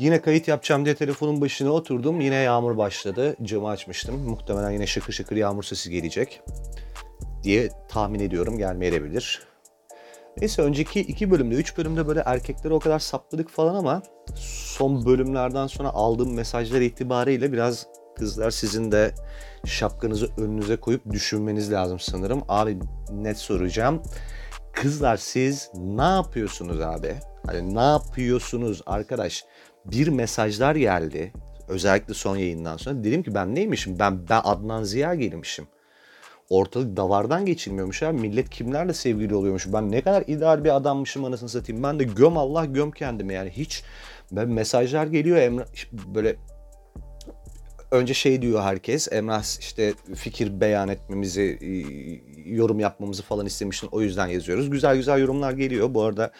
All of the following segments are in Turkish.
Yine kayıt yapacağım diye telefonun başına oturdum. Yine yağmur başladı. Camı açmıştım. Muhtemelen yine şıkır şıkır yağmur sesi gelecek diye tahmin ediyorum. Gelmeyebilir. Neyse önceki iki bölümde, üç bölümde böyle erkekleri o kadar sapladık falan ama son bölümlerden sonra aldığım mesajlar itibariyle biraz kızlar sizin de şapkanızı önünüze koyup düşünmeniz lazım sanırım. Abi net soracağım. Kızlar siz ne yapıyorsunuz abi? Hani ne yapıyorsunuz arkadaş? Bir mesajlar geldi. Özellikle son yayından sonra. Dedim ki ben neymişim? Ben ben Adnan Ziya gelmişim. Ortalık davardan geçilmiyormuş abi. Millet kimlerle sevgili oluyormuş. Ben ne kadar ideal bir adammışım anasını satayım. Ben de göm Allah göm kendimi yani. Hiç ben mesajlar geliyor Emre böyle önce şey diyor herkes. Emrah işte fikir beyan etmemizi, yorum yapmamızı falan istemiştin. O yüzden yazıyoruz. Güzel güzel yorumlar geliyor. Bu arada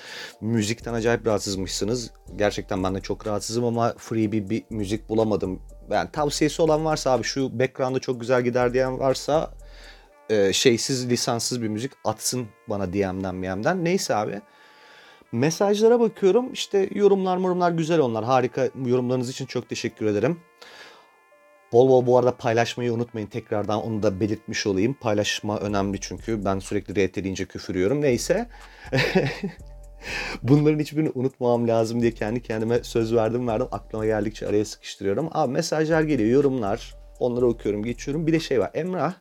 müzikten acayip rahatsızmışsınız. Gerçekten ben de çok rahatsızım ama free bir, bir müzik bulamadım. Yani tavsiyesi olan varsa abi şu background'da çok güzel gider diyen varsa e, şeysiz lisanssız bir müzik atsın bana DM'den MM'den. Neyse abi. Mesajlara bakıyorum. İşte yorumlar yorumlar güzel onlar. Harika yorumlarınız için çok teşekkür ederim. Bol bol bu arada paylaşmayı unutmayın. Tekrardan onu da belirtmiş olayım. Paylaşma önemli çünkü ben sürekli RT deyince küfür yiyorum. Neyse. Bunların hiçbirini unutmamam lazım diye kendi kendime söz verdim verdim. Aklıma geldikçe araya sıkıştırıyorum. Abi mesajlar geliyor, yorumlar. Onları okuyorum, geçiyorum. Bir de şey var. Emrah,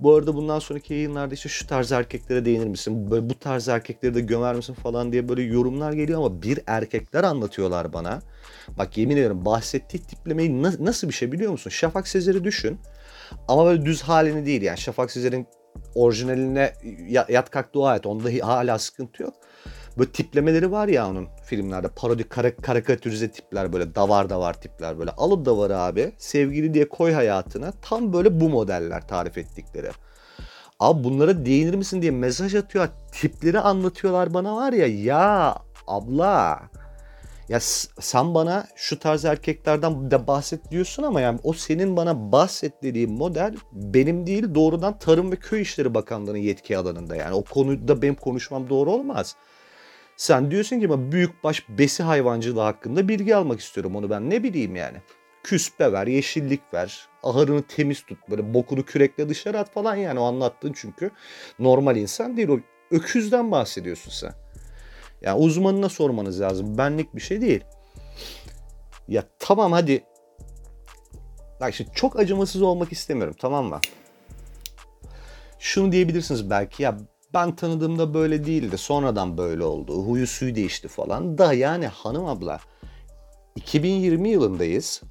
bu arada bundan sonraki yayınlarda işte şu tarz erkeklere değinir misin? Böyle bu tarz erkekleri de gömer misin falan diye böyle yorumlar geliyor ama bir erkekler anlatıyorlar bana. Bak yemin ediyorum bahsettiği tiplemeyi nasıl bir şey biliyor musun? Şafak Sezer'i düşün. Ama böyle düz halini değil yani. Şafak Sezer'in orijinaline yat kalk dua et. Onda hala sıkıntı yok. Böyle tiplemeleri var ya onun filmlerde. Parodi kar karikatürize tipler böyle davar davar tipler böyle. Al o davarı abi sevgili diye koy hayatına. Tam böyle bu modeller tarif ettikleri. Abi bunlara değinir misin diye mesaj atıyor. Tipleri anlatıyorlar bana var ya. Ya abla ya sen bana şu tarz erkeklerden de bahset diyorsun ama yani o senin bana bahset dediğin model benim değil doğrudan Tarım ve Köy İşleri Bakanlığı'nın yetki alanında. Yani o konuda benim konuşmam doğru olmaz. Sen diyorsun ki ben büyükbaş besi hayvancılığı hakkında bilgi almak istiyorum onu ben ne bileyim yani. Küspe ver, yeşillik ver, ahırını temiz tut, böyle bokunu kürekle dışarı at falan yani o anlattığın çünkü normal insan değil o öküzden bahsediyorsun sen. Yani uzmanına sormanız lazım. Benlik bir şey değil. Ya tamam hadi. Bak şimdi çok acımasız olmak istemiyorum tamam mı? Şunu diyebilirsiniz belki ya ben tanıdığımda böyle değildi. Sonradan böyle oldu. Huyu suyu değişti falan. Da yani hanım abla 2020 yılındayız.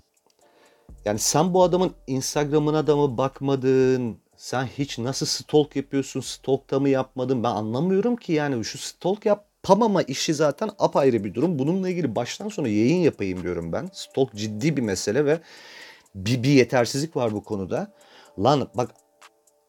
Yani sen bu adamın Instagram'ına da mı bakmadın? Sen hiç nasıl stalk yapıyorsun? Stalk'ta mı yapmadın? Ben anlamıyorum ki yani şu stalk yapamama işi zaten apayrı bir durum. Bununla ilgili baştan sona yayın yapayım diyorum ben. Stalk ciddi bir mesele ve bir, bir yetersizlik var bu konuda. Lan bak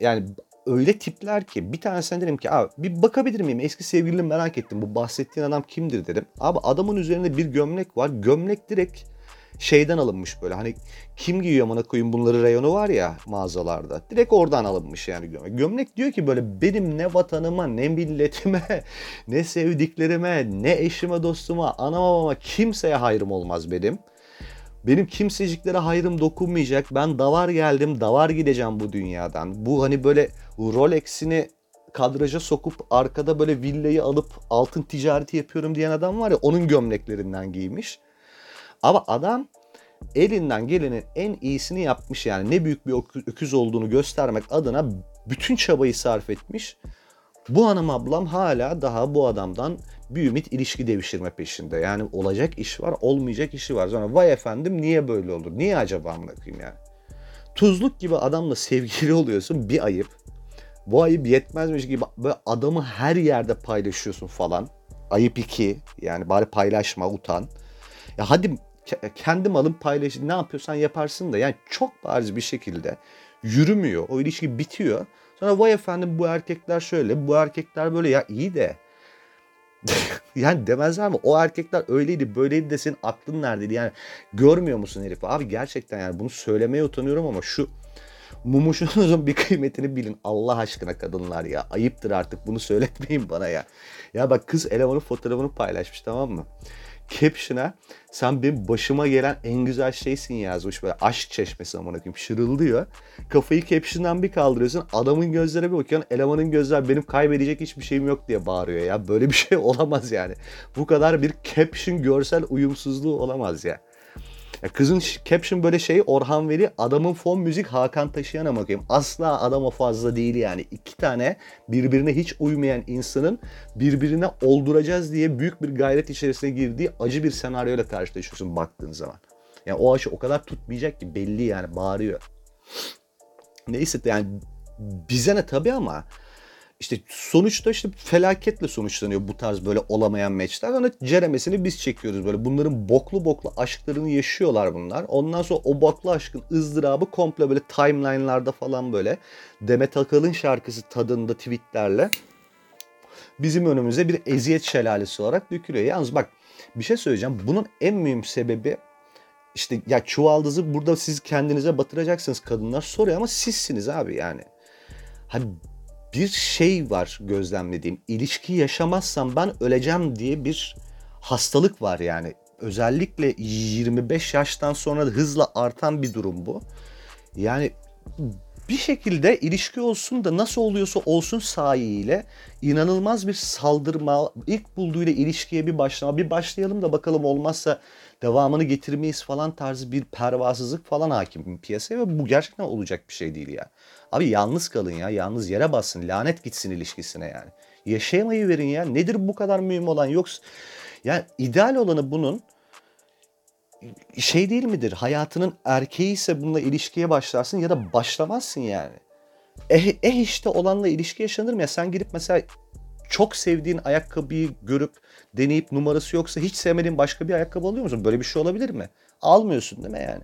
yani öyle tipler ki bir tanesine dedim ki abi bir bakabilir miyim eski sevgilini merak ettim bu bahsettiğin adam kimdir dedim. Abi adamın üzerinde bir gömlek var gömlek direkt şeyden alınmış böyle hani kim giyiyor amına koyayım bunları reyonu var ya mağazalarda. Direkt oradan alınmış yani gömlek. Gömlek diyor ki böyle benim ne vatanıma ne milletime ne sevdiklerime ne eşime dostuma anama babama kimseye hayrım olmaz benim. Benim kimseciklere hayrım dokunmayacak. Ben davar geldim, davar gideceğim bu dünyadan. Bu hani böyle Rolex'ini kadraja sokup arkada böyle villayı alıp altın ticareti yapıyorum diyen adam var ya onun gömleklerinden giymiş. Ama adam elinden gelenin en iyisini yapmış yani ne büyük bir öküz olduğunu göstermek adına bütün çabayı sarf etmiş. Bu hanım ablam hala daha bu adamdan bir ümit ilişki devişirme peşinde. Yani olacak iş var, olmayacak işi var. Sonra vay efendim niye böyle olur? Niye acaba anlatayım yani? Tuzluk gibi adamla sevgili oluyorsun bir ayıp. Bu ayıp yetmezmiş gibi böyle adamı her yerde paylaşıyorsun falan. Ayıp iki. Yani bari paylaşma, utan. Ya hadi kendi malın paylaş ne yapıyorsan yaparsın da yani çok bariz bir şekilde yürümüyor. O ilişki bitiyor. Sonra vay efendim bu erkekler şöyle, bu erkekler böyle ya iyi de yani demezler mi? O erkekler öyleydi böyleydi de senin aklın neredeydi? Yani görmüyor musun herifi? Abi gerçekten yani bunu söylemeye utanıyorum ama şu mumuşunuzun bir kıymetini bilin. Allah aşkına kadınlar ya. Ayıptır artık bunu söyletmeyin bana ya. Ya bak kız elemanın fotoğrafını paylaşmış tamam mı? caption'a sen benim başıma gelen en güzel şeysin yazmış böyle aşk çeşmesi amına koyayım şırıldıyor. Kafayı caption'dan bir kaldırıyorsun adamın gözlerine bir bakıyorsun elemanın gözler benim kaybedecek hiçbir şeyim yok diye bağırıyor ya. Böyle bir şey olamaz yani. Bu kadar bir caption görsel uyumsuzluğu olamaz ya. Ya kızın caption böyle şey Orhan Veli adamın fon müzik Hakan Taşıyan'a bakayım. Asla adama fazla değil yani. İki tane birbirine hiç uymayan insanın birbirine olduracağız diye büyük bir gayret içerisine girdiği acı bir senaryoyla karşılaşıyorsun baktığın zaman. Yani o aşı o kadar tutmayacak ki belli yani bağırıyor. Neyse yani bize ne tabii ama işte sonuçta işte felaketle sonuçlanıyor bu tarz böyle olamayan maçlar. Sonra ceremesini biz çekiyoruz böyle. Bunların boklu boklu aşklarını yaşıyorlar bunlar. Ondan sonra o boklu aşkın ızdırabı komple böyle timeline'larda falan böyle Demet Akalın şarkısı tadında tweetlerle bizim önümüze bir eziyet şelalesi olarak dökülüyor. Yalnız bak bir şey söyleyeceğim. Bunun en mühim sebebi işte ya çuvaldızı burada siz kendinize batıracaksınız kadınlar soruyor ama sizsiniz abi yani. Hani bir şey var gözlemlediğim. İlişki yaşamazsam ben öleceğim diye bir hastalık var yani. Özellikle 25 yaştan sonra hızla artan bir durum bu. Yani bir şekilde ilişki olsun da nasıl oluyorsa olsun sahiyle inanılmaz bir saldırma, ilk bulduğuyla ilişkiye bir başlama, bir başlayalım da bakalım olmazsa devamını getirmeyiz falan tarzı bir pervasızlık falan hakim piyasaya ve bu gerçekten olacak bir şey değil ya. Abi yalnız kalın ya. Yalnız yere bassın. Lanet gitsin ilişkisine yani. Yaşayamayı verin ya. Nedir bu kadar mühim olan? Yoksa yani ideal olanı bunun şey değil midir? Hayatının erkeği ise bununla ilişkiye başlarsın ya da başlamazsın yani. Eh, eh işte olanla ilişki yaşanır mı ya? Sen gidip mesela çok sevdiğin ayakkabıyı görüp deneyip numarası yoksa hiç sevmediğin başka bir ayakkabı alıyor musun? Böyle bir şey olabilir mi? Almıyorsun değil mi yani?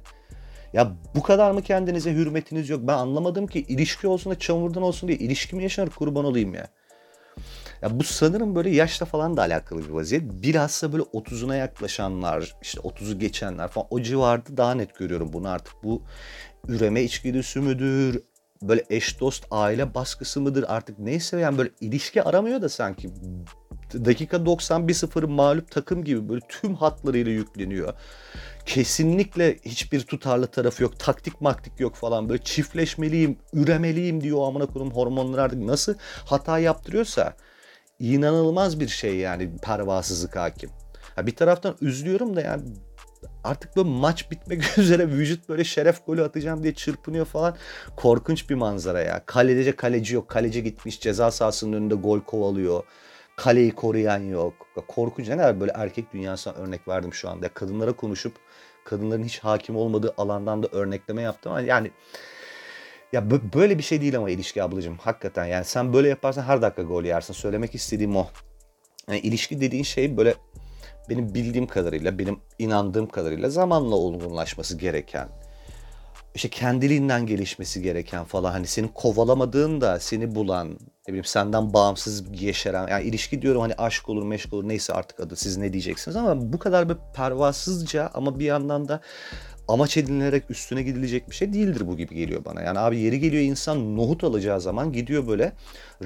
Ya bu kadar mı kendinize hürmetiniz yok? Ben anlamadım ki ilişki olsun da çamurdan olsun diye ilişki mi yaşanır kurban olayım ya. Ya bu sanırım böyle yaşla falan da alakalı bir vaziyet. Bilhassa böyle 30'una yaklaşanlar, işte 30'u geçenler falan o civarda daha net görüyorum bunu artık. Bu üreme içgüdüsü müdür, böyle eş dost aile baskısı mıdır artık neyse yani böyle ilişki aramıyor da sanki dakika 91-0 mağlup takım gibi böyle tüm hatlarıyla yükleniyor. Kesinlikle hiçbir tutarlı tarafı yok. Taktik maktik yok falan. Böyle çiftleşmeliyim, üremeliyim diyor amına koyayım hormonlar artık nasıl hata yaptırıyorsa inanılmaz bir şey yani pervasızlık hakim. Ha bir taraftan üzülüyorum da yani artık böyle maç bitmek üzere vücut böyle şeref golü atacağım diye çırpınıyor falan. Korkunç bir manzara ya. Kalece kaleci yok. Kaleci gitmiş ceza sahasının önünde gol kovalıyor. Kaleyi koruyan yok. Korkunç. Ne kadar böyle erkek dünyasına örnek verdim şu anda. Kadınlara konuşup kadınların hiç hakim olmadığı alandan da örnekleme yaptım. Yani ya böyle bir şey değil ama ilişki ablacığım. Hakikaten yani sen böyle yaparsan her dakika gol yersin. Söylemek istediğim o. Yani ilişki dediğin şey böyle benim bildiğim kadarıyla, benim inandığım kadarıyla zamanla olgunlaşması gereken, işte kendiliğinden gelişmesi gereken falan hani senin kovalamadığın da seni bulan, ne bileyim senden bağımsız yeşeren, yani ilişki diyorum hani aşk olur, meşk olur neyse artık adı siz ne diyeceksiniz ama bu kadar bir pervasızca ama bir yandan da amaç edinilerek üstüne gidilecek bir şey değildir bu gibi geliyor bana. Yani abi yeri geliyor insan nohut alacağı zaman gidiyor böyle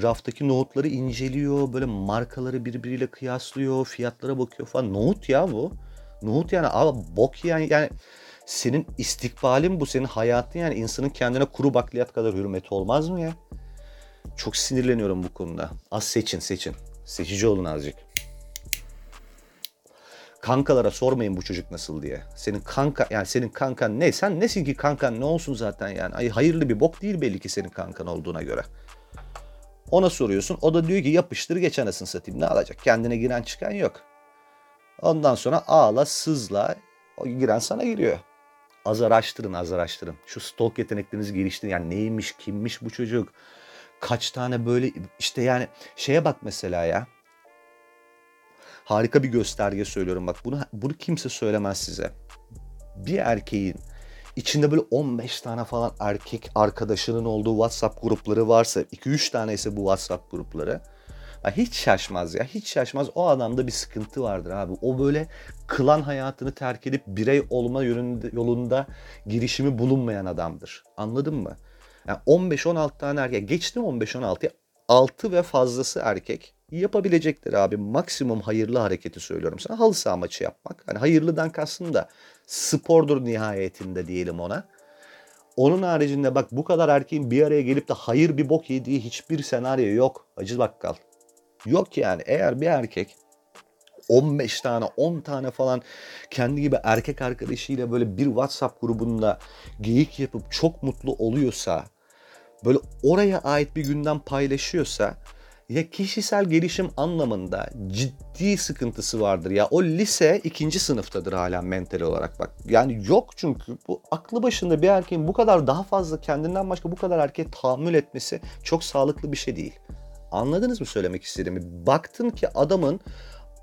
raftaki nohutları inceliyor, böyle markaları birbiriyle kıyaslıyor, fiyatlara bakıyor falan. Nohut ya bu. Nohut yani abi bok yani yani senin istikbalin bu, senin hayatın yani insanın kendine kuru bakliyat kadar hürmeti olmaz mı ya? Çok sinirleniyorum bu konuda. Az seçin seçin. Seçici olun azıcık. Kankalara sormayın bu çocuk nasıl diye. Senin kanka yani senin kankan ne? Sen nesin ki kankan ne olsun zaten yani. Ay hayırlı bir bok değil belli ki senin kankan olduğuna göre. Ona soruyorsun. O da diyor ki yapıştır geç anasını satayım. Ne alacak? Kendine giren çıkan yok. Ondan sonra ağla sızla o giren sana giriyor. Az araştırın az araştırın. Şu stalk yeteneklerinizi geliştirin. Yani neymiş kimmiş bu çocuk. Kaç tane böyle işte yani şeye bak mesela ya harika bir gösterge söylüyorum bak bunu bunu kimse söylemez size. Bir erkeğin içinde böyle 15 tane falan erkek arkadaşının olduğu WhatsApp grupları varsa 2-3 tane ise bu WhatsApp grupları hiç şaşmaz ya hiç şaşmaz o adamda bir sıkıntı vardır abi. O böyle klan hayatını terk edip birey olma yönünde, yolunda girişimi bulunmayan adamdır. Anladın mı? Yani 15-16 tane erkek geçtim 15-16'ya altı ve fazlası erkek yapabilecekleri abi maksimum hayırlı hareketi söylüyorum sana. Halı saha maçı yapmak. Hani hayırlıdan kastım da spordur nihayetinde diyelim ona. Onun haricinde bak bu kadar erkeğin bir araya gelip de hayır bir bok yediği hiçbir senaryo yok. Acı bakkal. Yok yani eğer bir erkek 15 tane 10 tane falan kendi gibi erkek arkadaşıyla böyle bir WhatsApp grubunda geyik yapıp çok mutlu oluyorsa böyle oraya ait bir günden paylaşıyorsa ya kişisel gelişim anlamında ciddi sıkıntısı vardır ya. O lise ikinci sınıftadır hala mental olarak bak. Yani yok çünkü bu aklı başında bir erkeğin bu kadar daha fazla kendinden başka bu kadar erkeğe tahammül etmesi çok sağlıklı bir şey değil. Anladınız mı söylemek istediğimi? Baktın ki adamın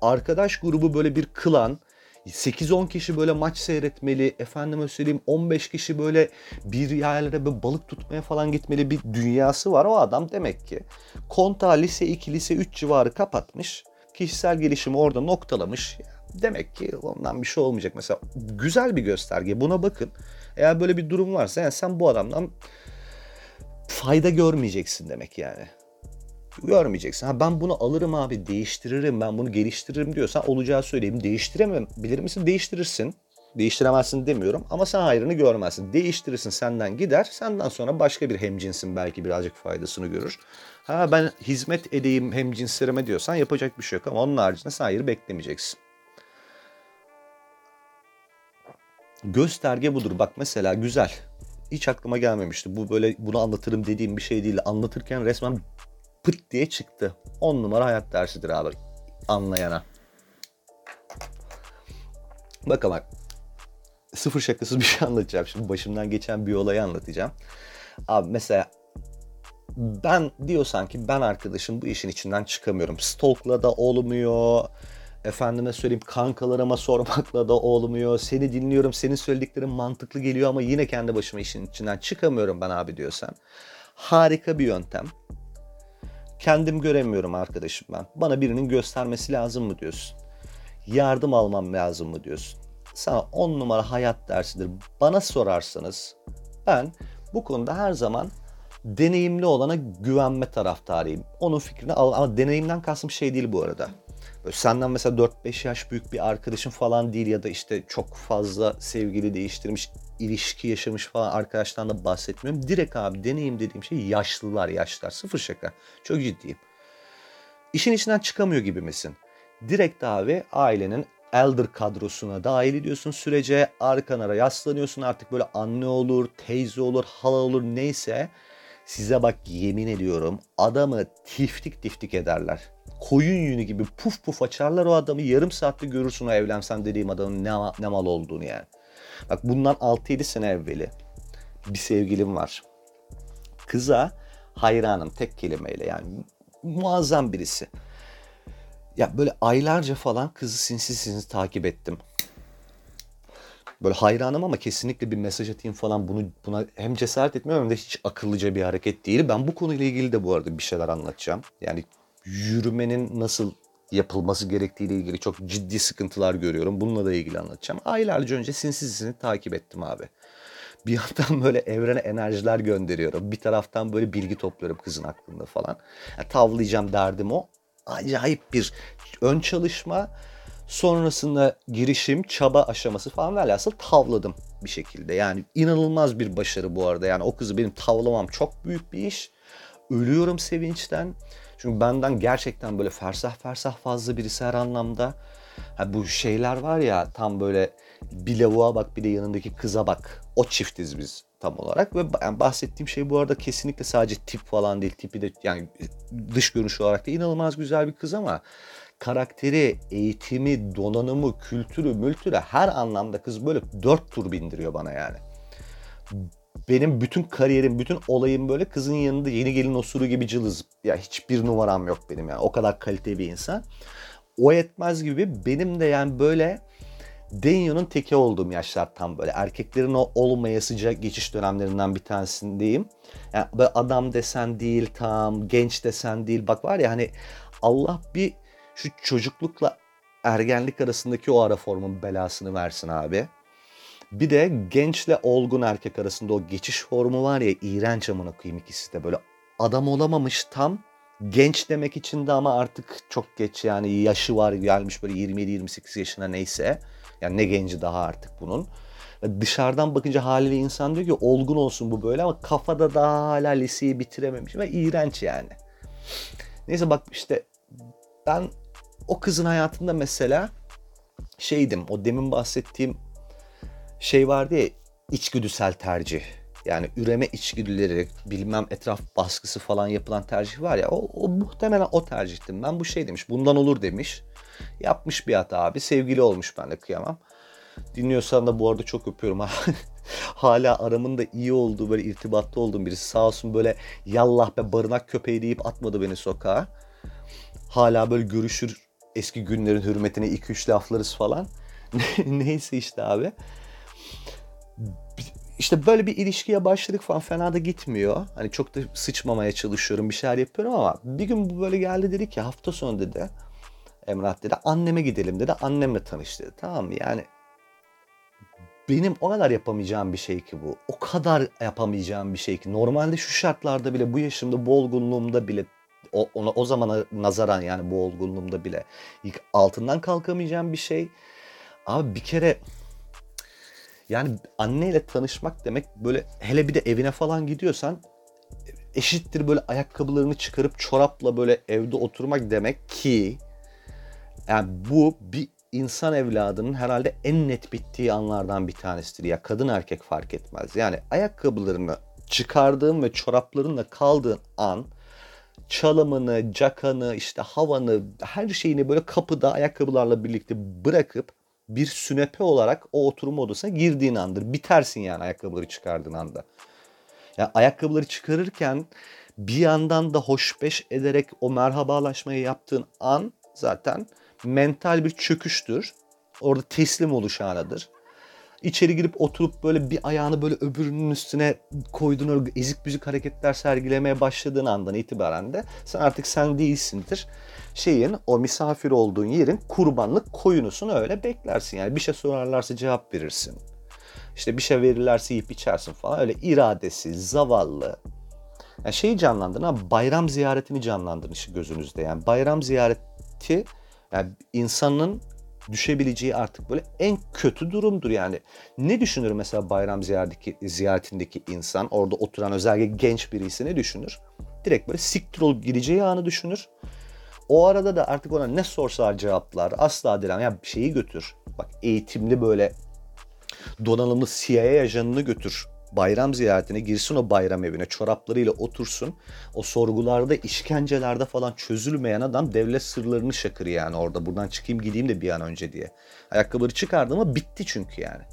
arkadaş grubu böyle bir klan, 8-10 kişi böyle maç seyretmeli, efendime söyleyeyim 15 kişi böyle bir yerlere böyle balık tutmaya falan gitmeli bir dünyası var. O adam demek ki konta lise 2, lise 3 civarı kapatmış. Kişisel gelişimi orada noktalamış. Demek ki ondan bir şey olmayacak. Mesela güzel bir gösterge. Buna bakın. Eğer böyle bir durum varsa yani sen bu adamdan fayda görmeyeceksin demek yani görmeyeceksin. Ha ben bunu alırım abi değiştiririm ben bunu geliştiririm diyorsan olacağı söyleyeyim. Değiştiremem bilir misin? Değiştirirsin. Değiştiremezsin demiyorum ama sen hayrını görmezsin. Değiştirirsin senden gider. Senden sonra başka bir hemcinsin belki birazcık faydasını görür. Ha ben hizmet edeyim hemcinslerime diyorsan yapacak bir şey yok ama onun haricinde sen hayır beklemeyeceksin. Gösterge budur. Bak mesela güzel. Hiç aklıma gelmemişti. Bu böyle bunu anlatırım dediğim bir şey değil. Anlatırken resmen pıt diye çıktı. 10 numara hayat dersidir abi anlayana. Bakalım bak. Sıfır şakasız bir şey anlatacağım. Şimdi başımdan geçen bir olayı anlatacağım. Abi mesela ben diyorsan ki ben arkadaşım bu işin içinden çıkamıyorum. Stalk'la da olmuyor. Efendime söyleyeyim kankalarıma sormakla da olmuyor. Seni dinliyorum, senin söylediklerin mantıklı geliyor ama yine kendi başıma işin içinden çıkamıyorum ben abi diyorsan. Harika bir yöntem. Kendim göremiyorum arkadaşım ben. Bana birinin göstermesi lazım mı diyorsun? Yardım almam lazım mı diyorsun? Sana on numara hayat dersidir. Bana sorarsanız ben bu konuda her zaman deneyimli olana güvenme taraftarıyım. Onun fikrini al ama deneyimden kastım şey değil bu arada. Böyle senden mesela 4-5 yaş büyük bir arkadaşın falan değil ya da işte çok fazla sevgili değiştirmiş, ilişki yaşamış falan arkadaşlardan da bahsetmiyorum. Direkt abi deneyim dediğim şey yaşlılar, yaşlar. Sıfır şaka. Çok ciddiyim. İşin içinden çıkamıyor gibi misin? Direkt abi ailenin elder kadrosuna dahil ediyorsun sürece arkana yaslanıyorsun artık böyle anne olur, teyze olur, hala olur neyse size bak yemin ediyorum adamı tiftik tiftik ederler koyun yünü gibi puf puf açarlar o adamı. Yarım saatte görürsün o evlensem dediğim adamın ne, ne mal olduğunu yani. Bak bundan 6-7 sene evveli bir sevgilim var. Kıza hayranım tek kelimeyle yani muazzam birisi. Ya böyle aylarca falan kızı sinsi sinsi takip ettim. Böyle hayranım ama kesinlikle bir mesaj atayım falan bunu buna hem cesaret etmiyorum hem de hiç akıllıca bir hareket değil. Ben bu konuyla ilgili de bu arada bir şeyler anlatacağım. Yani yürümenin nasıl yapılması gerektiğiyle ilgili çok ciddi sıkıntılar görüyorum. Bununla da ilgili anlatacağım. Aylarca önce sinsizini takip ettim abi. Bir yandan böyle evrene enerjiler gönderiyorum. Bir taraftan böyle bilgi topluyorum kızın hakkında falan. Yani tavlayacağım derdim o. Acayip bir ön çalışma. Sonrasında girişim, çaba aşaması falan velhasıl tavladım bir şekilde. Yani inanılmaz bir başarı bu arada. Yani o kızı benim tavlamam çok büyük bir iş. Ölüyorum sevinçten. Çünkü benden gerçekten böyle fersah fersah fazla birisi her anlamda. Ha, bu şeyler var ya tam böyle bir lavuğa bak bir de yanındaki kıza bak. O çiftiz biz tam olarak ve yani bahsettiğim şey bu arada kesinlikle sadece tip falan değil. Tipi de yani dış görünüş olarak da inanılmaz güzel bir kız ama karakteri, eğitimi, donanımı, kültürü, mültürü her anlamda kız böyle dört tur bindiriyor bana yani benim bütün kariyerim, bütün olayım böyle kızın yanında yeni gelin osuru gibi cılız. Ya hiçbir numaram yok benim yani. O kadar kaliteli bir insan. O etmez gibi benim de yani böyle Denyo'nun teki olduğum yaşlar tam böyle. Erkeklerin o olmayasıca geçiş dönemlerinden bir tanesindeyim. Yani böyle adam desen değil tam, genç desen değil. Bak var ya hani Allah bir şu çocuklukla ergenlik arasındaki o ara formun belasını versin abi. Bir de gençle olgun erkek arasında o geçiş formu var ya iğrenç amına koyayım ikisi de böyle adam olamamış tam Genç demek için de ama artık çok geç yani yaşı var gelmiş böyle 27-28 yaşına neyse. Yani ne genci daha artık bunun. Dışarıdan bakınca haliyle insan diyor ki olgun olsun bu böyle ama kafada daha hala liseyi bitirememiş ve iğrenç yani. Neyse bak işte ben o kızın hayatında mesela şeydim o demin bahsettiğim şey vardı ya içgüdüsel tercih. Yani üreme içgüdüleri, bilmem etraf baskısı falan yapılan tercih var ya o, o muhtemelen o tercihtim. Ben bu şey demiş, bundan olur demiş. Yapmış bir hata abi. Sevgili olmuş ben de kıyamam. Dinliyorsan da bu arada çok öpüyorum. Hala aramın da iyi olduğu böyle irtibatta olduğum birisi. Sağ olsun böyle yallah be barınak köpeği deyip atmadı beni sokağa. Hala böyle görüşür eski günlerin hürmetine 2-3 laflarız falan. Neyse işte abi. İşte böyle bir ilişkiye başladık falan fena da gitmiyor. Hani çok da sıçmamaya çalışıyorum bir şeyler yapıyorum ama bir gün bu böyle geldi dedi ki hafta sonu dedi. Emrah dedi anneme gidelim dedi. Annemle tanış dedi. Tamam mı? Yani benim o kadar yapamayacağım bir şey ki bu. O kadar yapamayacağım bir şey ki. Normalde şu şartlarda bile bu yaşımda bu olgunluğumda bile o, ona, o zamana nazaran yani bu olgunluğumda bile ilk altından kalkamayacağım bir şey. Abi bir kere yani anneyle tanışmak demek böyle hele bir de evine falan gidiyorsan eşittir böyle ayakkabılarını çıkarıp çorapla böyle evde oturmak demek ki yani bu bir insan evladının herhalde en net bittiği anlardan bir tanesidir. Ya kadın erkek fark etmez. Yani ayakkabılarını çıkardığın ve çoraplarınla kaldığın an çalımını, cakanı, işte havanı, her şeyini böyle kapıda ayakkabılarla birlikte bırakıp bir sünepe olarak o oturma odasına girdiğin andır. Bitersin yani ayakkabıları çıkardığın anda. Yani ayakkabıları çıkarırken bir yandan da hoşbeş ederek o merhabalaşmayı yaptığın an zaten mental bir çöküştür. Orada teslim oluş anıdır. İçeri girip oturup böyle bir ayağını böyle öbürünün üstüne koyduğun öyle ezik büzük hareketler sergilemeye başladığın andan itibaren de sen artık sen değilsindir. Şeyin o misafir olduğun yerin kurbanlık koyunusun öyle beklersin. Yani bir şey sorarlarsa cevap verirsin. İşte bir şey verirlerse yiyip içersin falan. Öyle iradesiz, zavallı. Yani şeyi canlandırın ama bayram ziyaretini canlandırın işte gözünüzde. Yani bayram ziyareti yani insanın düşebileceği artık böyle en kötü durumdur yani. Ne düşünür mesela bayram ziyaretindeki, ziyaretindeki insan orada oturan özellikle genç birisi ne düşünür? Direkt böyle siktir olup gideceği anı düşünür. O arada da artık ona ne sorsalar cevaplar asla dilen ya bir şeyi götür. Bak eğitimli böyle donanımlı CIA ajanını götür bayram ziyaretine girsin o bayram evine çoraplarıyla otursun. O sorgularda işkencelerde falan çözülmeyen adam devlet sırlarını şakır yani orada buradan çıkayım gideyim de bir an önce diye. Ayakkabıları çıkardı ama bitti çünkü yani.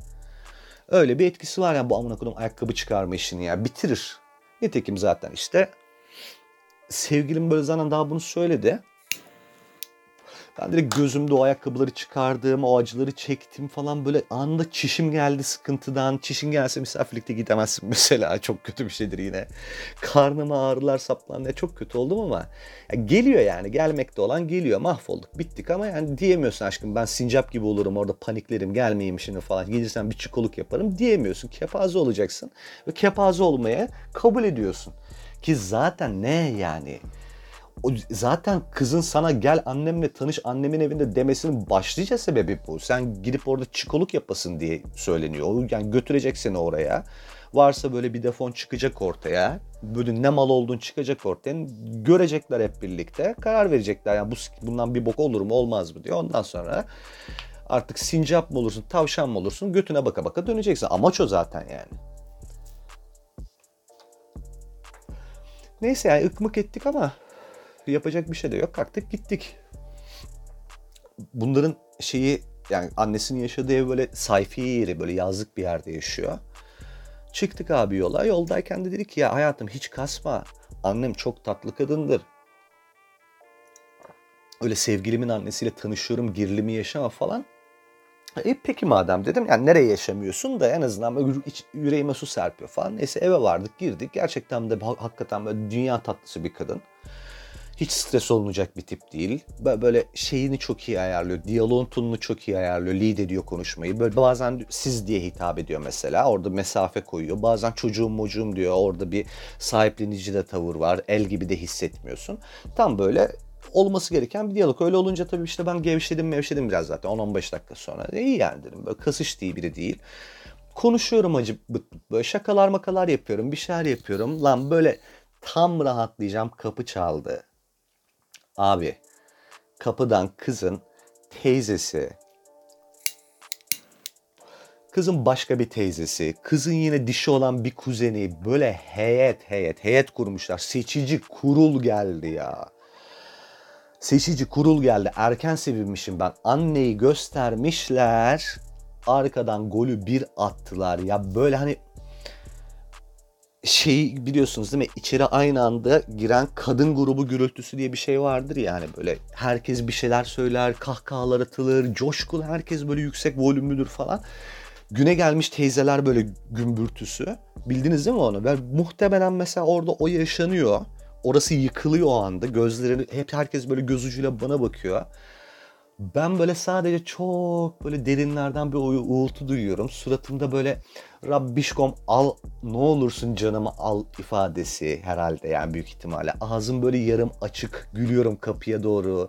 Öyle bir etkisi var yani bu amına kodum ayakkabı çıkarma işini ya bitirir. Nitekim zaten işte sevgilim böyle zaten daha bunu söyledi. Ben direkt gözümde o ayakkabıları çıkardım, o acıları çektim falan böyle anında çişim geldi sıkıntıdan. Çişin gelse misafirlikte gidemezsin mesela çok kötü bir şeydir yine. Karnıma ağrılar saplandı çok kötü oldum ama ya geliyor yani gelmekte olan geliyor mahvolduk bittik ama yani diyemiyorsun aşkım ben sincap gibi olurum orada paniklerim gelmeyeyim şimdi falan gelirsen bir çikoluk yaparım diyemiyorsun. Kepaze olacaksın ve kepaze olmaya kabul ediyorsun. Ki zaten ne yani? O zaten kızın sana gel annemle tanış annemin evinde demesinin başlıca sebebi bu. Sen gidip orada çikoluk yapasın diye söyleniyor. Yani götürecek seni oraya. Varsa böyle bir defon çıkacak ortaya. Böyle ne mal olduğun çıkacak ortaya. Görecekler hep birlikte. Karar verecekler. Yani bu bundan bir bok olur mu olmaz mı diyor. Ondan sonra artık sincap mı olursun, tavşan mı olursun götüne baka baka döneceksin. Amaç o zaten yani. Neyse yani ıkmık ettik ama yapacak bir şey de yok. Kalktık gittik. Bunların şeyi yani annesinin yaşadığı ev böyle sayfiye yeri böyle yazlık bir yerde yaşıyor. Çıktık abi yola. Yoldayken de dedik ki ya hayatım hiç kasma. Annem çok tatlı kadındır. Öyle sevgilimin annesiyle tanışıyorum, gerilimi yaşama falan. E peki madem dedim yani nereye yaşamıyorsun da en azından böyle yüreğime su serpiyor falan. Neyse eve vardık girdik. Gerçekten de hakikaten böyle dünya tatlısı bir kadın. Hiç stres olmayacak bir tip değil. Böyle şeyini çok iyi ayarlıyor. Diyaloğun tonunu çok iyi ayarlıyor. Lead ediyor konuşmayı. Böyle bazen siz diye hitap ediyor mesela. Orada mesafe koyuyor. Bazen çocuğum mocuğum diyor. Orada bir sahiplenici de tavır var. El gibi de hissetmiyorsun. Tam böyle olması gereken bir diyalog. Öyle olunca tabii işte ben gevşedim mevşedim biraz zaten 10-15 dakika sonra. E, iyi yani dedim. Böyle kasış diye biri değil. Konuşuyorum acı böyle şakalar makalar yapıyorum. Bir şeyler yapıyorum. Lan böyle tam rahatlayacağım. Kapı çaldı. Abi kapıdan kızın teyzesi Kızın başka bir teyzesi, kızın yine dişi olan bir kuzeni böyle heyet heyet heyet kurmuşlar. Seçici kurul geldi ya. Seçici kurul geldi. Erken sevinmişim ben. Anneyi göstermişler. Arkadan golü bir attılar. Ya böyle hani şey biliyorsunuz değil mi? İçeri aynı anda giren kadın grubu gürültüsü diye bir şey vardır yani böyle herkes bir şeyler söyler, kahkahalar atılır, coşkulu herkes böyle yüksek volümlüdür falan. Güne gelmiş teyzeler böyle gümbürtüsü. Bildiniz değil mi onu? Ve muhtemelen mesela orada o yaşanıyor. Orası yıkılıyor o anda. Gözlerini hep herkes böyle göz ucuyla bana bakıyor. Ben böyle sadece çok böyle derinlerden bir uğultu duyuyorum. Suratımda böyle Rabbişkom al ne olursun canımı al ifadesi herhalde yani büyük ihtimalle. Ağzım böyle yarım açık gülüyorum kapıya doğru.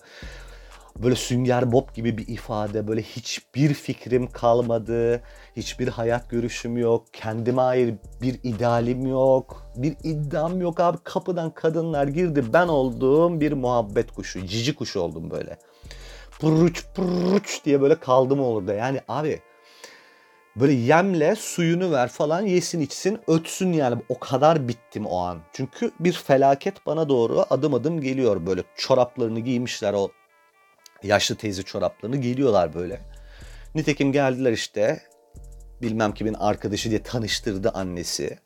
Böyle sünger bob gibi bir ifade. Böyle hiçbir fikrim kalmadı. Hiçbir hayat görüşüm yok. Kendime ait bir idealim yok. Bir iddiam yok abi. Kapıdan kadınlar girdi. Ben olduğum bir muhabbet kuşu. Cici kuş oldum böyle pırruç pırruç diye böyle kaldım orada. Yani abi böyle yemle suyunu ver falan yesin içsin ötsün yani o kadar bittim o an. Çünkü bir felaket bana doğru adım adım geliyor böyle çoraplarını giymişler o yaşlı teyze çoraplarını geliyorlar böyle. Nitekim geldiler işte bilmem kimin arkadaşı diye tanıştırdı annesi.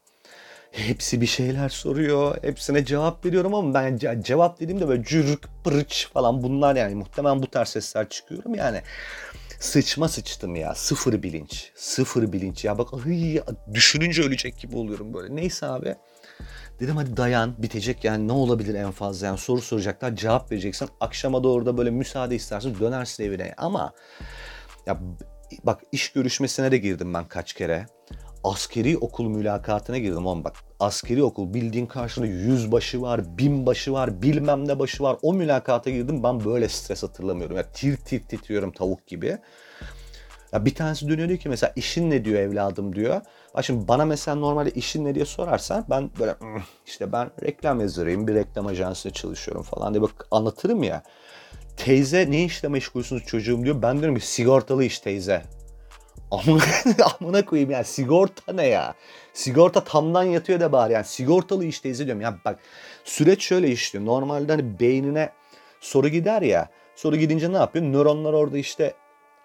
Hepsi bir şeyler soruyor. Hepsine cevap veriyorum ama ben ce- cevap dediğimde böyle cürük pırıç falan bunlar yani muhtemelen bu tarz sesler çıkıyorum yani. Sıçma sıçtım ya. Sıfır bilinç. Sıfır bilinç. Ya bak ay, düşününce ölecek gibi oluyorum böyle. Neyse abi. Dedim hadi dayan bitecek yani ne olabilir en fazla yani soru soracaklar cevap vereceksin. Akşama doğru da böyle müsaade istersin dönersin evine ama ya bak iş görüşmesine de girdim ben kaç kere askeri okul mülakatına girdim oğlum bak. Askeri okul bildiğin karşında yüzbaşı var, binbaşı var, bilmem ne başı var. O mülakata girdim ben böyle stres hatırlamıyorum. Ya tir tir titriyorum tavuk gibi. Ya bir tanesi dönüyor diyor ki mesela işin ne diyor evladım diyor. Bak şimdi bana mesela normalde işin ne diye sorarsan ben böyle işte ben reklam yazarıyım bir reklam ajansında çalışıyorum falan diye bak anlatırım ya. Teyze ne işle meşgulsünüz çocuğum diyor. Ben diyorum ki sigortalı iş teyze. Amına, amına koyayım ya sigorta ne ya? Sigorta tamdan yatıyor da bari yani sigortalı işte izliyorum. Ya bak süreç şöyle işliyor. Normalde hani beynine soru gider ya. Soru gidince ne yapıyor? Nöronlar orada işte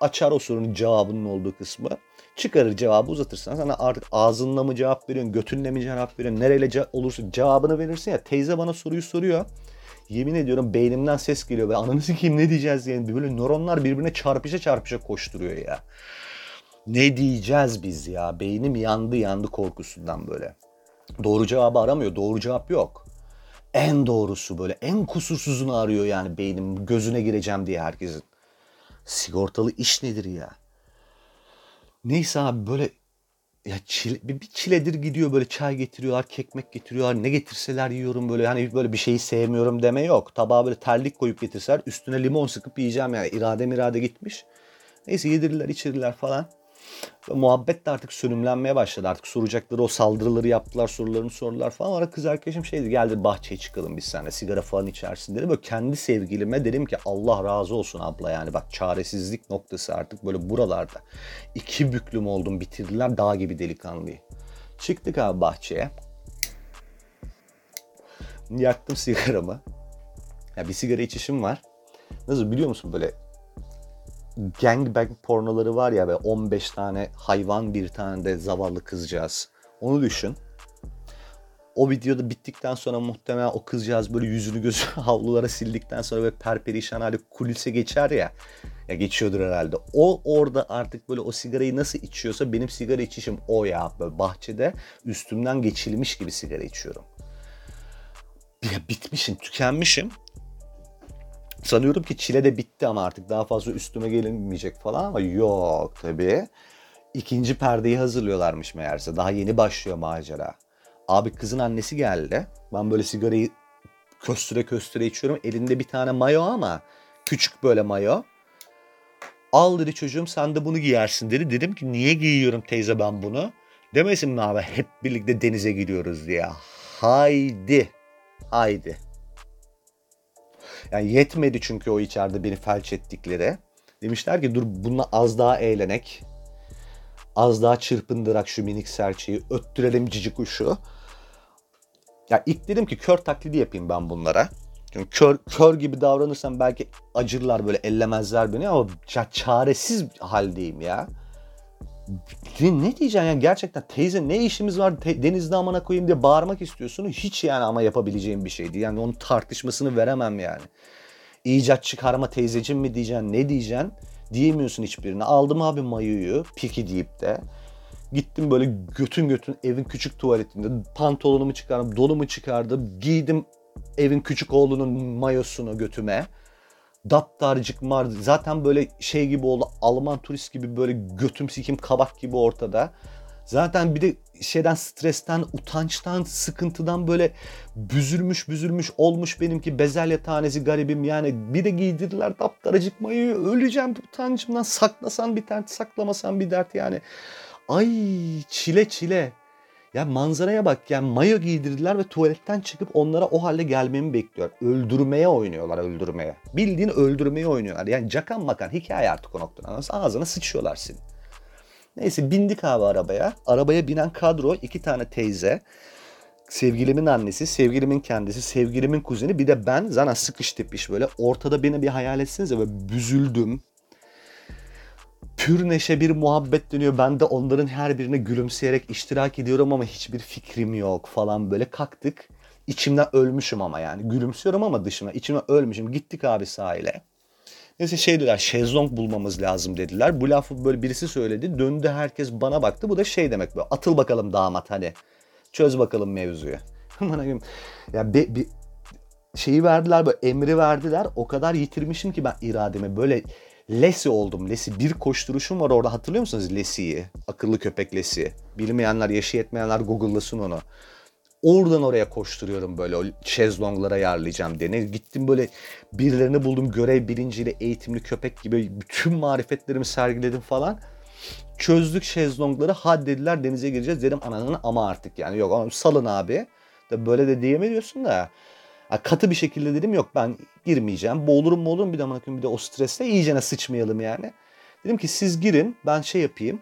açar o sorunun cevabının olduğu kısmı. Çıkarır cevabı uzatırsan sana artık ağzınla mı cevap veriyorsun, götünle mi cevap veriyorsun, nereyle ce- olursa cevabını verirsin ya. Teyze bana soruyu soruyor. Yemin ediyorum beynimden ses geliyor ve ananı sikeyim ne diyeceğiz diye. Böyle nöronlar birbirine çarpışa çarpışa koşturuyor ya. Ne diyeceğiz biz ya? Beynim yandı yandı korkusundan böyle. Doğru cevabı aramıyor. Doğru cevap yok. En doğrusu böyle en kusursuzunu arıyor yani beynim gözüne gireceğim diye herkesin. Sigortalı iş nedir ya? Neyse abi böyle ya çile, bir, çiledir gidiyor böyle çay getiriyorlar, kekmek getiriyorlar. Ne getirseler yiyorum böyle hani böyle bir şeyi sevmiyorum deme yok. Tabağa böyle terlik koyup getirseler üstüne limon sıkıp yiyeceğim yani. irade mirade gitmiş. Neyse yedirirler içirirler falan. Ve muhabbet de artık sönümlenmeye başladı. Artık soracakları o saldırıları yaptılar, sorularını sordular falan. Ara kız arkadaşım şeydi geldi bahçeye çıkalım biz seninle sigara falan içersin dedi. Böyle kendi sevgilime dedim ki Allah razı olsun abla yani bak çaresizlik noktası artık böyle buralarda. İki büklüm oldum bitirdiler dağ gibi delikanlıyı. Çıktık abi bahçeye. Yaktım sigaramı. Ya bir sigara içişim var. Nasıl biliyor musun böyle gangbang pornoları var ya ve 15 tane hayvan bir tane de zavallı kızcağız. Onu düşün. O videoda bittikten sonra muhtemelen o kızcağız böyle yüzünü gözünü havlulara sildikten sonra ve perperişan hali kulise geçer ya. Ya geçiyordur herhalde. O orada artık böyle o sigarayı nasıl içiyorsa benim sigara içişim o ya. Böyle bahçede üstümden geçilmiş gibi sigara içiyorum. Ya bitmişim, tükenmişim. Sanıyorum ki çile de bitti ama artık daha fazla üstüme gelinmeyecek falan ama yok tabii. İkinci perdeyi hazırlıyorlarmış meğerse. Daha yeni başlıyor macera. Abi kızın annesi geldi. Ben böyle sigarayı köstüre köstüre içiyorum. Elinde bir tane mayo ama küçük böyle mayo. Al dedi çocuğum sen de bunu giyersin dedi. Dedim ki niye giyiyorum teyze ben bunu? Demesin mi abi hep birlikte denize gidiyoruz diye. Haydi. Haydi. Yani yetmedi çünkü o içeride beni felç ettikleri. Demişler ki dur bununla az daha eğlenek. Az daha çırpındırak şu minik serçeyi. Öttürelim cici kuşu. Ya ilk dedim ki kör taklidi yapayım ben bunlara. Çünkü kör, kör gibi davranırsam belki acırlar böyle ellemezler beni ama çaresiz haldeyim ya. Ne, ne diyeceksin ya gerçekten teyze ne işimiz var te, denizde amana koyayım diye bağırmak istiyorsun. Hiç yani ama yapabileceğim bir şeydi. Yani onun tartışmasını veremem yani. İcat çıkarma teyzeciğim mi diyeceksin ne diyeceksin diyemiyorsun hiçbirine. Aldım abi mayoyu piki deyip de. Gittim böyle götün götün evin küçük tuvaletinde pantolonumu çıkardım, donumu çıkardım, giydim evin küçük oğlunun mayosunu götüme. Daptarcık mar zaten böyle şey gibi oldu Alman turist gibi böyle götüm sikim kabak gibi ortada. Zaten bir de şeyden stresten, utançtan, sıkıntıdan böyle büzülmüş büzülmüş olmuş benimki bezelye tanesi garibim yani. Bir de giydirdiler daptaracık mayoyu öleceğim utancımdan saklasan bir dert saklamasan bir dert yani. Ay çile çile. Ya manzaraya bak yani mayo giydirdiler ve tuvaletten çıkıp onlara o halde gelmemi bekliyor. Öldürmeye oynuyorlar öldürmeye. Bildiğin öldürmeye oynuyorlar. Yani cakan makan hikaye artık o noktada. Ağzına sıçıyorlar seni. Neyse bindik abi arabaya. Arabaya binen kadro iki tane teyze. Sevgilimin annesi, sevgilimin kendisi, sevgilimin kuzeni bir de ben zana sıkış tepiş böyle. Ortada beni bir hayal etsenize ve büzüldüm pür neşe bir muhabbet dönüyor. Ben de onların her birine gülümseyerek iştirak ediyorum ama hiçbir fikrim yok falan böyle kalktık. İçimden ölmüşüm ama yani. Gülümsüyorum ama dışına. içimden ölmüşüm. Gittik abi sahile. Neyse şey dediler şezlong bulmamız lazım dediler. Bu lafı böyle birisi söyledi. Döndü herkes bana baktı. Bu da şey demek böyle atıl bakalım damat hani. Çöz bakalım mevzuyu. ya bir, bir şeyi verdiler böyle emri verdiler. O kadar yitirmişim ki ben irademi böyle Lesi oldum. Lesi bir koşturuşum var orada hatırlıyor musunuz Lesi'yi? Akıllı köpek Lesi. Bilmeyenler, yaşı yetmeyenler Google'lasın onu. Oradan oraya koşturuyorum böyle o şezlonglara ayarlayacağım diye. Ne, gittim böyle birilerini buldum görev bilinciyle eğitimli köpek gibi bütün marifetlerimi sergiledim falan. Çözdük şezlongları haddediler denize gireceğiz dedim ananın ama artık yani yok salın abi. Böyle de diyemiyorsun da katı bir şekilde dedim yok ben girmeyeceğim. Boğulurum mu olurum bir de amına bir de o stresle iyicene sıçmayalım yani. Dedim ki siz girin ben şey yapayım.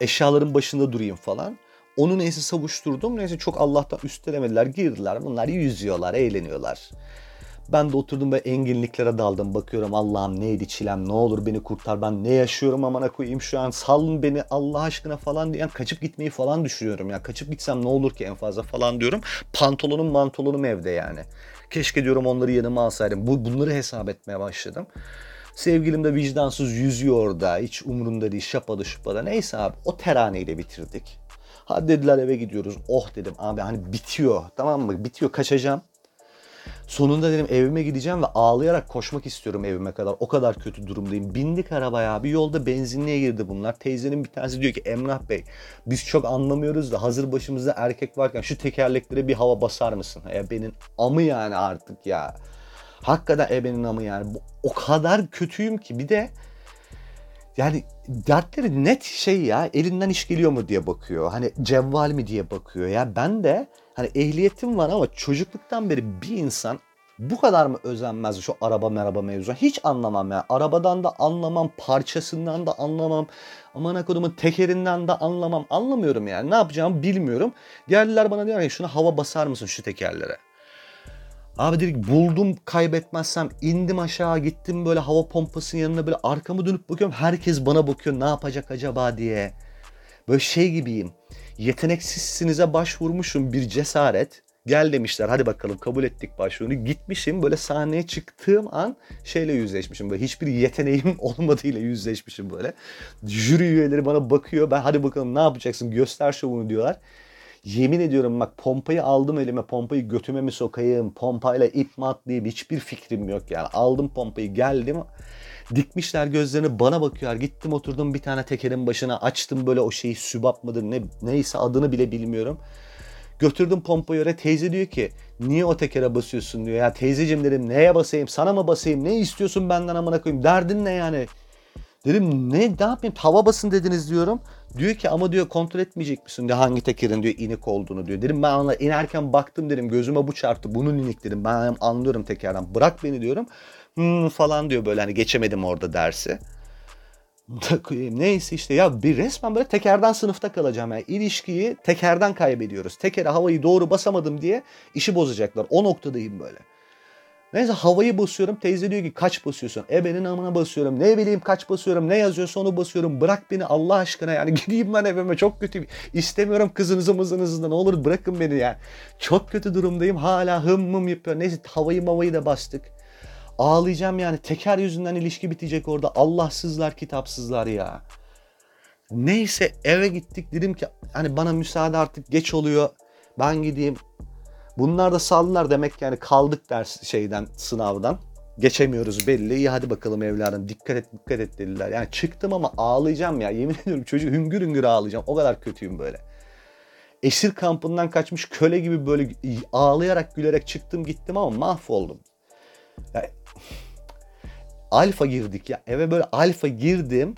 Eşyaların başında durayım falan. Onu neyse savuşturdum. Neyse çok Allah'tan üstelemediler. Girdiler. Bunlar yüzüyorlar, eğleniyorlar. Ben de oturdum ve enginliklere daldım. Bakıyorum Allah'ım neydi çilem ne olur beni kurtar. Ben ne yaşıyorum amana koyayım şu an. Salın beni Allah aşkına falan diyen kaçıp gitmeyi falan düşünüyorum. Ya kaçıp gitsem ne olur ki en fazla falan diyorum. Pantolonum mantolonum evde yani. Keşke diyorum onları yanıma alsaydım. Bu, bunları hesap etmeye başladım. Sevgilim de vicdansız yüzüyor orada. Hiç umurumda değil. Şapadı şupada. Neyse abi o teraneyle bitirdik. Hadi dediler eve gidiyoruz. Oh dedim abi hani bitiyor tamam mı? Bitiyor kaçacağım. Sonunda dedim evime gideceğim ve ağlayarak koşmak istiyorum evime kadar. O kadar kötü durumdayım. Bindik arabaya bir yolda benzinliğe girdi bunlar. Teyzenin bir tanesi diyor ki Emrah Bey biz çok anlamıyoruz da hazır başımızda erkek varken şu tekerleklere bir hava basar mısın? Ya benim amı yani artık ya. Hakikaten ebenin amı yani. O kadar kötüyüm ki bir de yani dertleri net şey ya elinden iş geliyor mu diye bakıyor. Hani cevval mi diye bakıyor. Ya ben de hani ehliyetim var ama çocukluktan beri bir insan bu kadar mı özenmez şu araba merhaba mevzu? Hiç anlamam ya. Arabadan da anlamam, parçasından da anlamam. Aman kodumun tekerinden de anlamam. Anlamıyorum yani. Ne yapacağımı bilmiyorum. Geldiler bana diyorlar ki şuna hava basar mısın şu tekerlere? Abi dedik buldum kaybetmezsem indim aşağı gittim böyle hava pompasının yanına böyle arkamı dönüp bakıyorum. Herkes bana bakıyor ne yapacak acaba diye. Böyle şey gibiyim. Yeteneksizsinize başvurmuşum bir cesaret. Gel demişler hadi bakalım kabul ettik başvurunu. Gitmişim böyle sahneye çıktığım an şeyle yüzleşmişim. Böyle hiçbir yeteneğim olmadığıyla yüzleşmişim böyle. Jüri üyeleri bana bakıyor. Ben hadi bakalım ne yapacaksın göster şovunu diyorlar. Yemin ediyorum bak pompayı aldım elime pompayı götüme mi sokayım pompayla ip mi atlayayım hiçbir fikrim yok yani. Aldım pompayı geldim dikmişler gözlerini bana bakıyor gittim oturdum bir tane tekerin başına açtım böyle o şeyi sübap mıdır ne, neyse adını bile bilmiyorum. Götürdüm pompayı oraya teyze diyor ki niye o tekere basıyorsun diyor. Ya teyzeciğim dedim neye basayım sana mı basayım ne istiyorsun benden amına koyayım derdin ne yani. Dedim ne ne yapayım hava basın dediniz diyorum. Diyor ki ama diyor kontrol etmeyecek misin diyor hangi tekerin diyor inik olduğunu diyor. Dedim ben ona inerken baktım dedim gözüme bu çarptı bunun inik dedim ben anlıyorum tekerden bırak beni diyorum. Hmm, falan diyor böyle hani geçemedim orada dersi. Neyse işte ya bir resmen böyle tekerden sınıfta kalacağım. Yani ilişkiyi tekerden kaybediyoruz. Tekere havayı doğru basamadım diye işi bozacaklar. O noktadayım böyle. Neyse havayı basıyorum. Teyze diyor ki kaç basıyorsun? Ebenin amına basıyorum. Ne bileyim kaç basıyorum. Ne yazıyorsa onu basıyorum. Bırak beni Allah aşkına yani. Gideyim ben evime çok kötü. İstemiyorum kızınızı mızınızı ne olur bırakın beni yani. Çok kötü durumdayım. Hala hım mım yapıyor. Neyse havayı mavayı da bastık. Ağlayacağım yani. Teker yüzünden ilişki bitecek orada. Allahsızlar kitapsızlar ya. Neyse eve gittik. Dedim ki hani bana müsaade artık geç oluyor. Ben gideyim. Bunlar da saldılar demek yani kaldık ders şeyden sınavdan. Geçemiyoruz belli. İyi hadi bakalım evladım dikkat et dikkat et dediler. Yani çıktım ama ağlayacağım ya. Yemin ediyorum çocuk hüngür hüngür ağlayacağım. O kadar kötüyüm böyle. Esir kampından kaçmış köle gibi böyle ağlayarak gülerek çıktım gittim ama mahvoldum. Alfa girdik ya. Eve böyle alfa girdim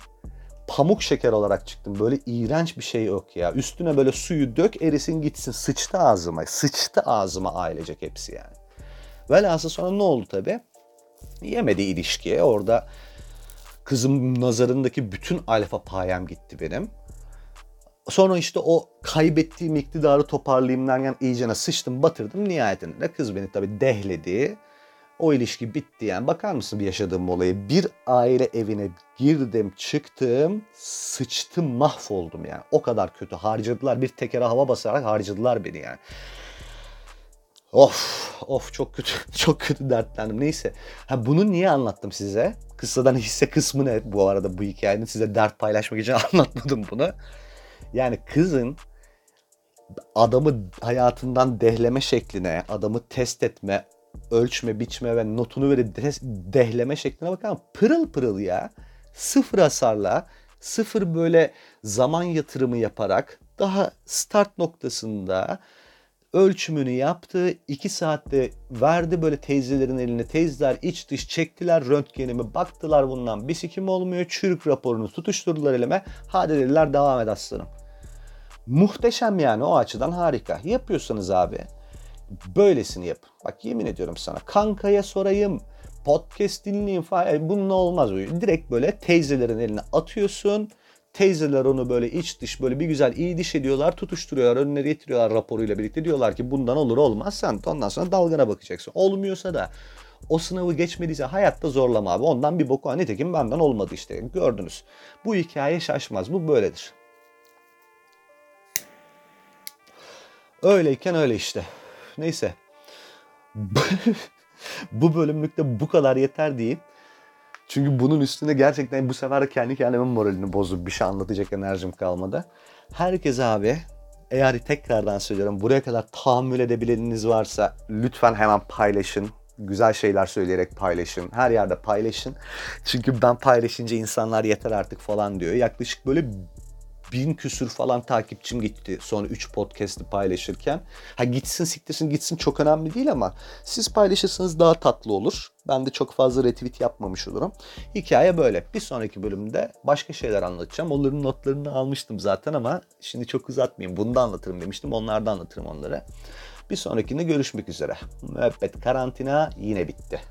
pamuk şeker olarak çıktım. Böyle iğrenç bir şey yok ya. Üstüne böyle suyu dök erisin gitsin. Sıçtı ağzıma. Sıçtı ağzıma ailecek hepsi yani. Velhasıl sonra ne oldu tabi? Yemedi ilişkiye. Orada kızım nazarındaki bütün alfa payem gitti benim. Sonra işte o kaybettiğim iktidarı toparlayayım derken iyicene sıçtım batırdım. Nihayetinde kız beni tabi dehledi. O ilişki bitti yani. Bakar mısın bir yaşadığım olayı? Bir aile evine girdim, çıktım, sıçtım, mahvoldum yani. O kadar kötü harcadılar. Bir tekere hava basarak harcadılar beni yani. Of, of çok kötü, çok kötü dertlendim. Neyse. Ha bunu niye anlattım size? Kıssadan hisse kısmı ne bu arada bu hikayenin? Size dert paylaşmak için anlatmadım bunu. Yani kızın adamı hayatından dehleme şekline, adamı test etme, ölçme, biçme ve notunu böyle dehleme şekline bakar pırıl pırıl ya. Sıfır hasarla, sıfır böyle zaman yatırımı yaparak daha start noktasında ölçümünü yaptı. iki saatte verdi böyle teyzelerin eline. Teyzeler iç dış çektiler röntgenimi. Baktılar bundan bir sikim olmuyor. Çürük raporunu tutuşturdular elime. Hadi dediler devam et aslanım. Muhteşem yani o açıdan harika. Yapıyorsanız abi böylesini yap. Bak yemin ediyorum sana. Kankaya sorayım. Podcast dinleyin falan. Bununla olmaz. Direkt böyle teyzelerin eline atıyorsun. Teyzeler onu böyle iç dış böyle bir güzel iyi diş ediyorlar. Tutuşturuyorlar. Önüne getiriyorlar raporuyla birlikte. Diyorlar ki bundan olur olmaz. Sen ondan sonra dalgana bakacaksın. Olmuyorsa da o sınavı geçmediyse hayatta zorlama abi. Ondan bir boku. Nitekim benden olmadı işte. Gördünüz. Bu hikaye şaşmaz. Bu böyledir. Öyleyken öyle işte. Neyse. bu bölümlükte bu kadar yeter diyeyim. Çünkü bunun üstüne gerçekten bu sefer kendi kendimin moralini bozup bir şey anlatacak enerjim kalmadı. Herkes abi eğer tekrardan söylüyorum buraya kadar tahammül edebileniniz varsa lütfen hemen paylaşın. Güzel şeyler söyleyerek paylaşın. Her yerde paylaşın. Çünkü ben paylaşınca insanlar yeter artık falan diyor. Yaklaşık böyle bin küsür falan takipçim gitti son 3 podcast'i paylaşırken. Ha gitsin siktirsin gitsin çok önemli değil ama siz paylaşırsanız daha tatlı olur. Ben de çok fazla retweet yapmamış olurum. Hikaye böyle. Bir sonraki bölümde başka şeyler anlatacağım. Onların notlarını almıştım zaten ama şimdi çok uzatmayayım. Bunu da anlatırım demiştim. Onlarda anlatırım onları. Bir sonrakinde görüşmek üzere. Müebbet karantina yine bitti.